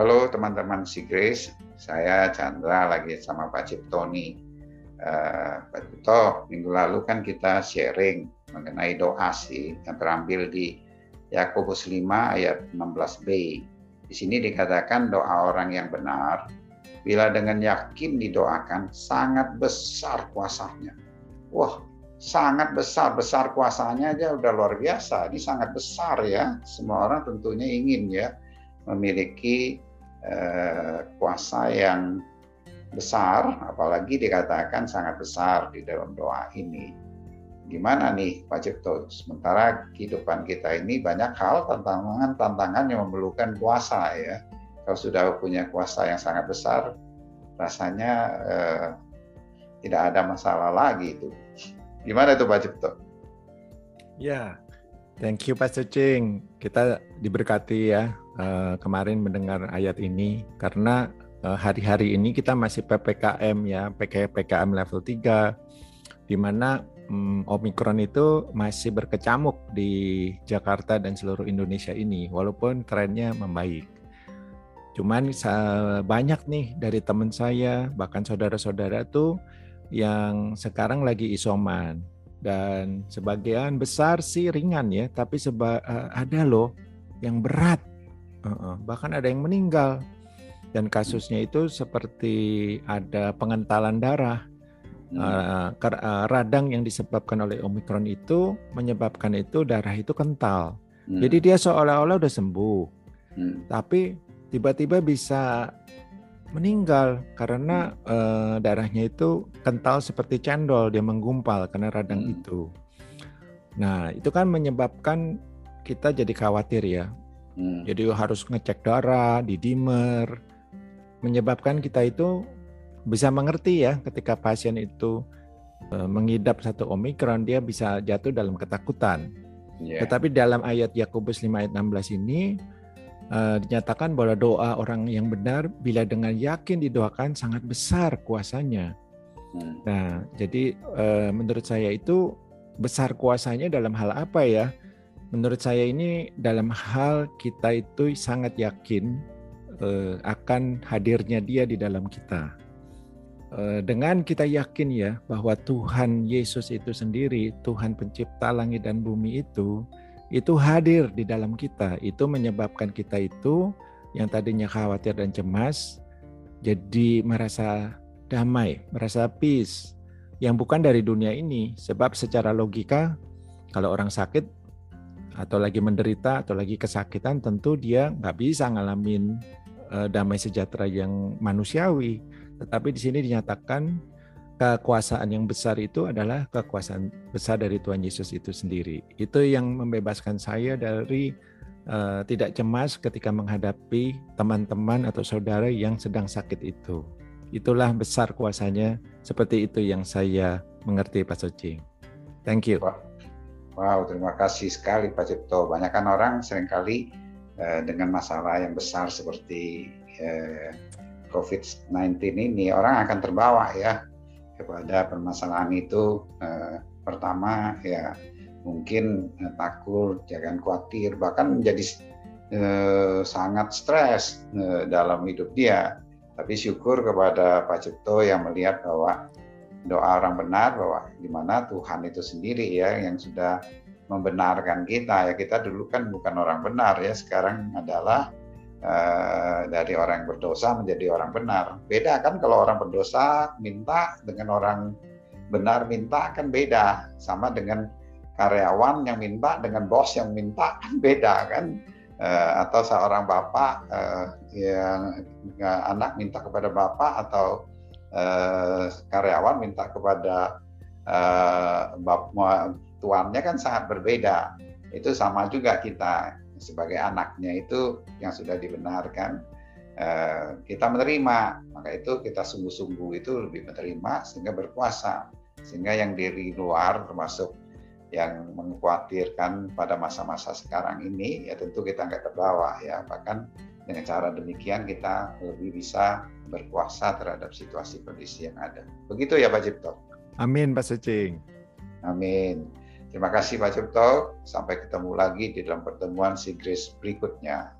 Halo teman-teman si Grace, saya Chandra lagi sama Pak Cipto nih. Uh, Pak Cipto, minggu lalu kan kita sharing mengenai doa sih yang terambil di Yakobus 5 ayat 16b. Di sini dikatakan doa orang yang benar bila dengan yakin didoakan sangat besar kuasanya. Wah, sangat besar, besar kuasanya aja udah luar biasa. Ini sangat besar ya. Semua orang tentunya ingin ya memiliki eh, kuasa yang besar, apalagi dikatakan sangat besar di dalam doa ini. Gimana nih Pak Cipto? Sementara kehidupan kita ini banyak hal tantangan-tantangan yang memerlukan kuasa ya. Kalau sudah punya kuasa yang sangat besar, rasanya eh, tidak ada masalah lagi itu. Gimana itu Pak Cipto? Ya, thank you Pak Cing. Kita diberkati ya uh, kemarin mendengar ayat ini karena uh, hari-hari ini kita masih PPKM ya, PPKM level 3 di mana um, Omikron itu masih berkecamuk di Jakarta dan seluruh Indonesia ini walaupun trennya membaik. Cuman banyak nih dari teman saya bahkan saudara-saudara tuh yang sekarang lagi isoman dan sebagian besar sih ringan ya, tapi seba, uh, ada loh yang berat bahkan ada yang meninggal. Dan kasusnya itu seperti ada pengentalan darah. Uh, radang yang disebabkan oleh omikron itu menyebabkan itu darah itu kental. Hmm. jadi dia seolah-olah udah sembuh. Hmm. tapi tiba-tiba bisa meninggal karena uh, darahnya itu kental seperti cendol dia menggumpal karena radang hmm. itu. Nah itu kan menyebabkan kita jadi khawatir ya Hmm. Jadi harus ngecek darah, di dimer, menyebabkan kita itu bisa mengerti ya ketika pasien itu uh, mengidap satu omikron dia bisa jatuh dalam ketakutan. Yeah. Tetapi dalam ayat Yakobus 5 ayat 16 ini uh, dinyatakan bahwa doa orang yang benar bila dengan yakin didoakan sangat besar kuasanya. Hmm. Nah, jadi uh, menurut saya itu besar kuasanya dalam hal apa ya? Menurut saya ini dalam hal kita itu sangat yakin uh, akan hadirnya dia di dalam kita. Uh, dengan kita yakin ya bahwa Tuhan Yesus itu sendiri, Tuhan pencipta langit dan bumi itu, itu hadir di dalam kita. Itu menyebabkan kita itu yang tadinya khawatir dan cemas, jadi merasa damai, merasa peace, yang bukan dari dunia ini. Sebab secara logika, kalau orang sakit atau lagi menderita atau lagi kesakitan tentu dia nggak bisa ngalamin uh, damai sejahtera yang manusiawi. Tetapi di sini dinyatakan kekuasaan yang besar itu adalah kekuasaan besar dari Tuhan Yesus itu sendiri. Itu yang membebaskan saya dari uh, tidak cemas ketika menghadapi teman-teman atau saudara yang sedang sakit itu. Itulah besar kuasanya seperti itu yang saya mengerti Pak Socing thank you. Pak. Wow, terima kasih sekali Pak Cipto. Banyak kan orang sering kali eh, dengan masalah yang besar seperti eh, COVID-19 ini, orang akan terbawa ya kepada permasalahan itu. Eh, pertama ya mungkin eh, takut, jangan khawatir, bahkan menjadi eh, sangat stres eh, dalam hidup dia. Tapi syukur kepada Pak Cipto yang melihat bahwa doa orang benar bahwa di mana Tuhan itu sendiri ya yang sudah membenarkan kita. Ya kita dulu kan bukan orang benar ya sekarang adalah uh, dari orang yang berdosa menjadi orang benar. Beda kan kalau orang berdosa minta dengan orang benar minta kan beda. Sama dengan karyawan yang minta dengan bos yang minta kan beda kan. Uh, atau seorang bapak uh, yang anak minta kepada bapak atau uh, karyawan minta kepada uh, bapak tuannya kan sangat berbeda. Itu sama juga kita sebagai anaknya itu yang sudah dibenarkan uh, kita menerima. Maka itu kita sungguh-sungguh itu lebih menerima sehingga berpuasa. Sehingga yang dari luar termasuk yang mengkhawatirkan pada masa-masa sekarang ini ya tentu kita nggak terbawa ya bahkan dengan cara demikian kita lebih bisa berkuasa terhadap situasi kondisi yang ada. Begitu ya Pak Cipto. Amin Pak Secing. Amin. Terima kasih Pak Cipto. Sampai ketemu lagi di dalam pertemuan Sigris berikutnya.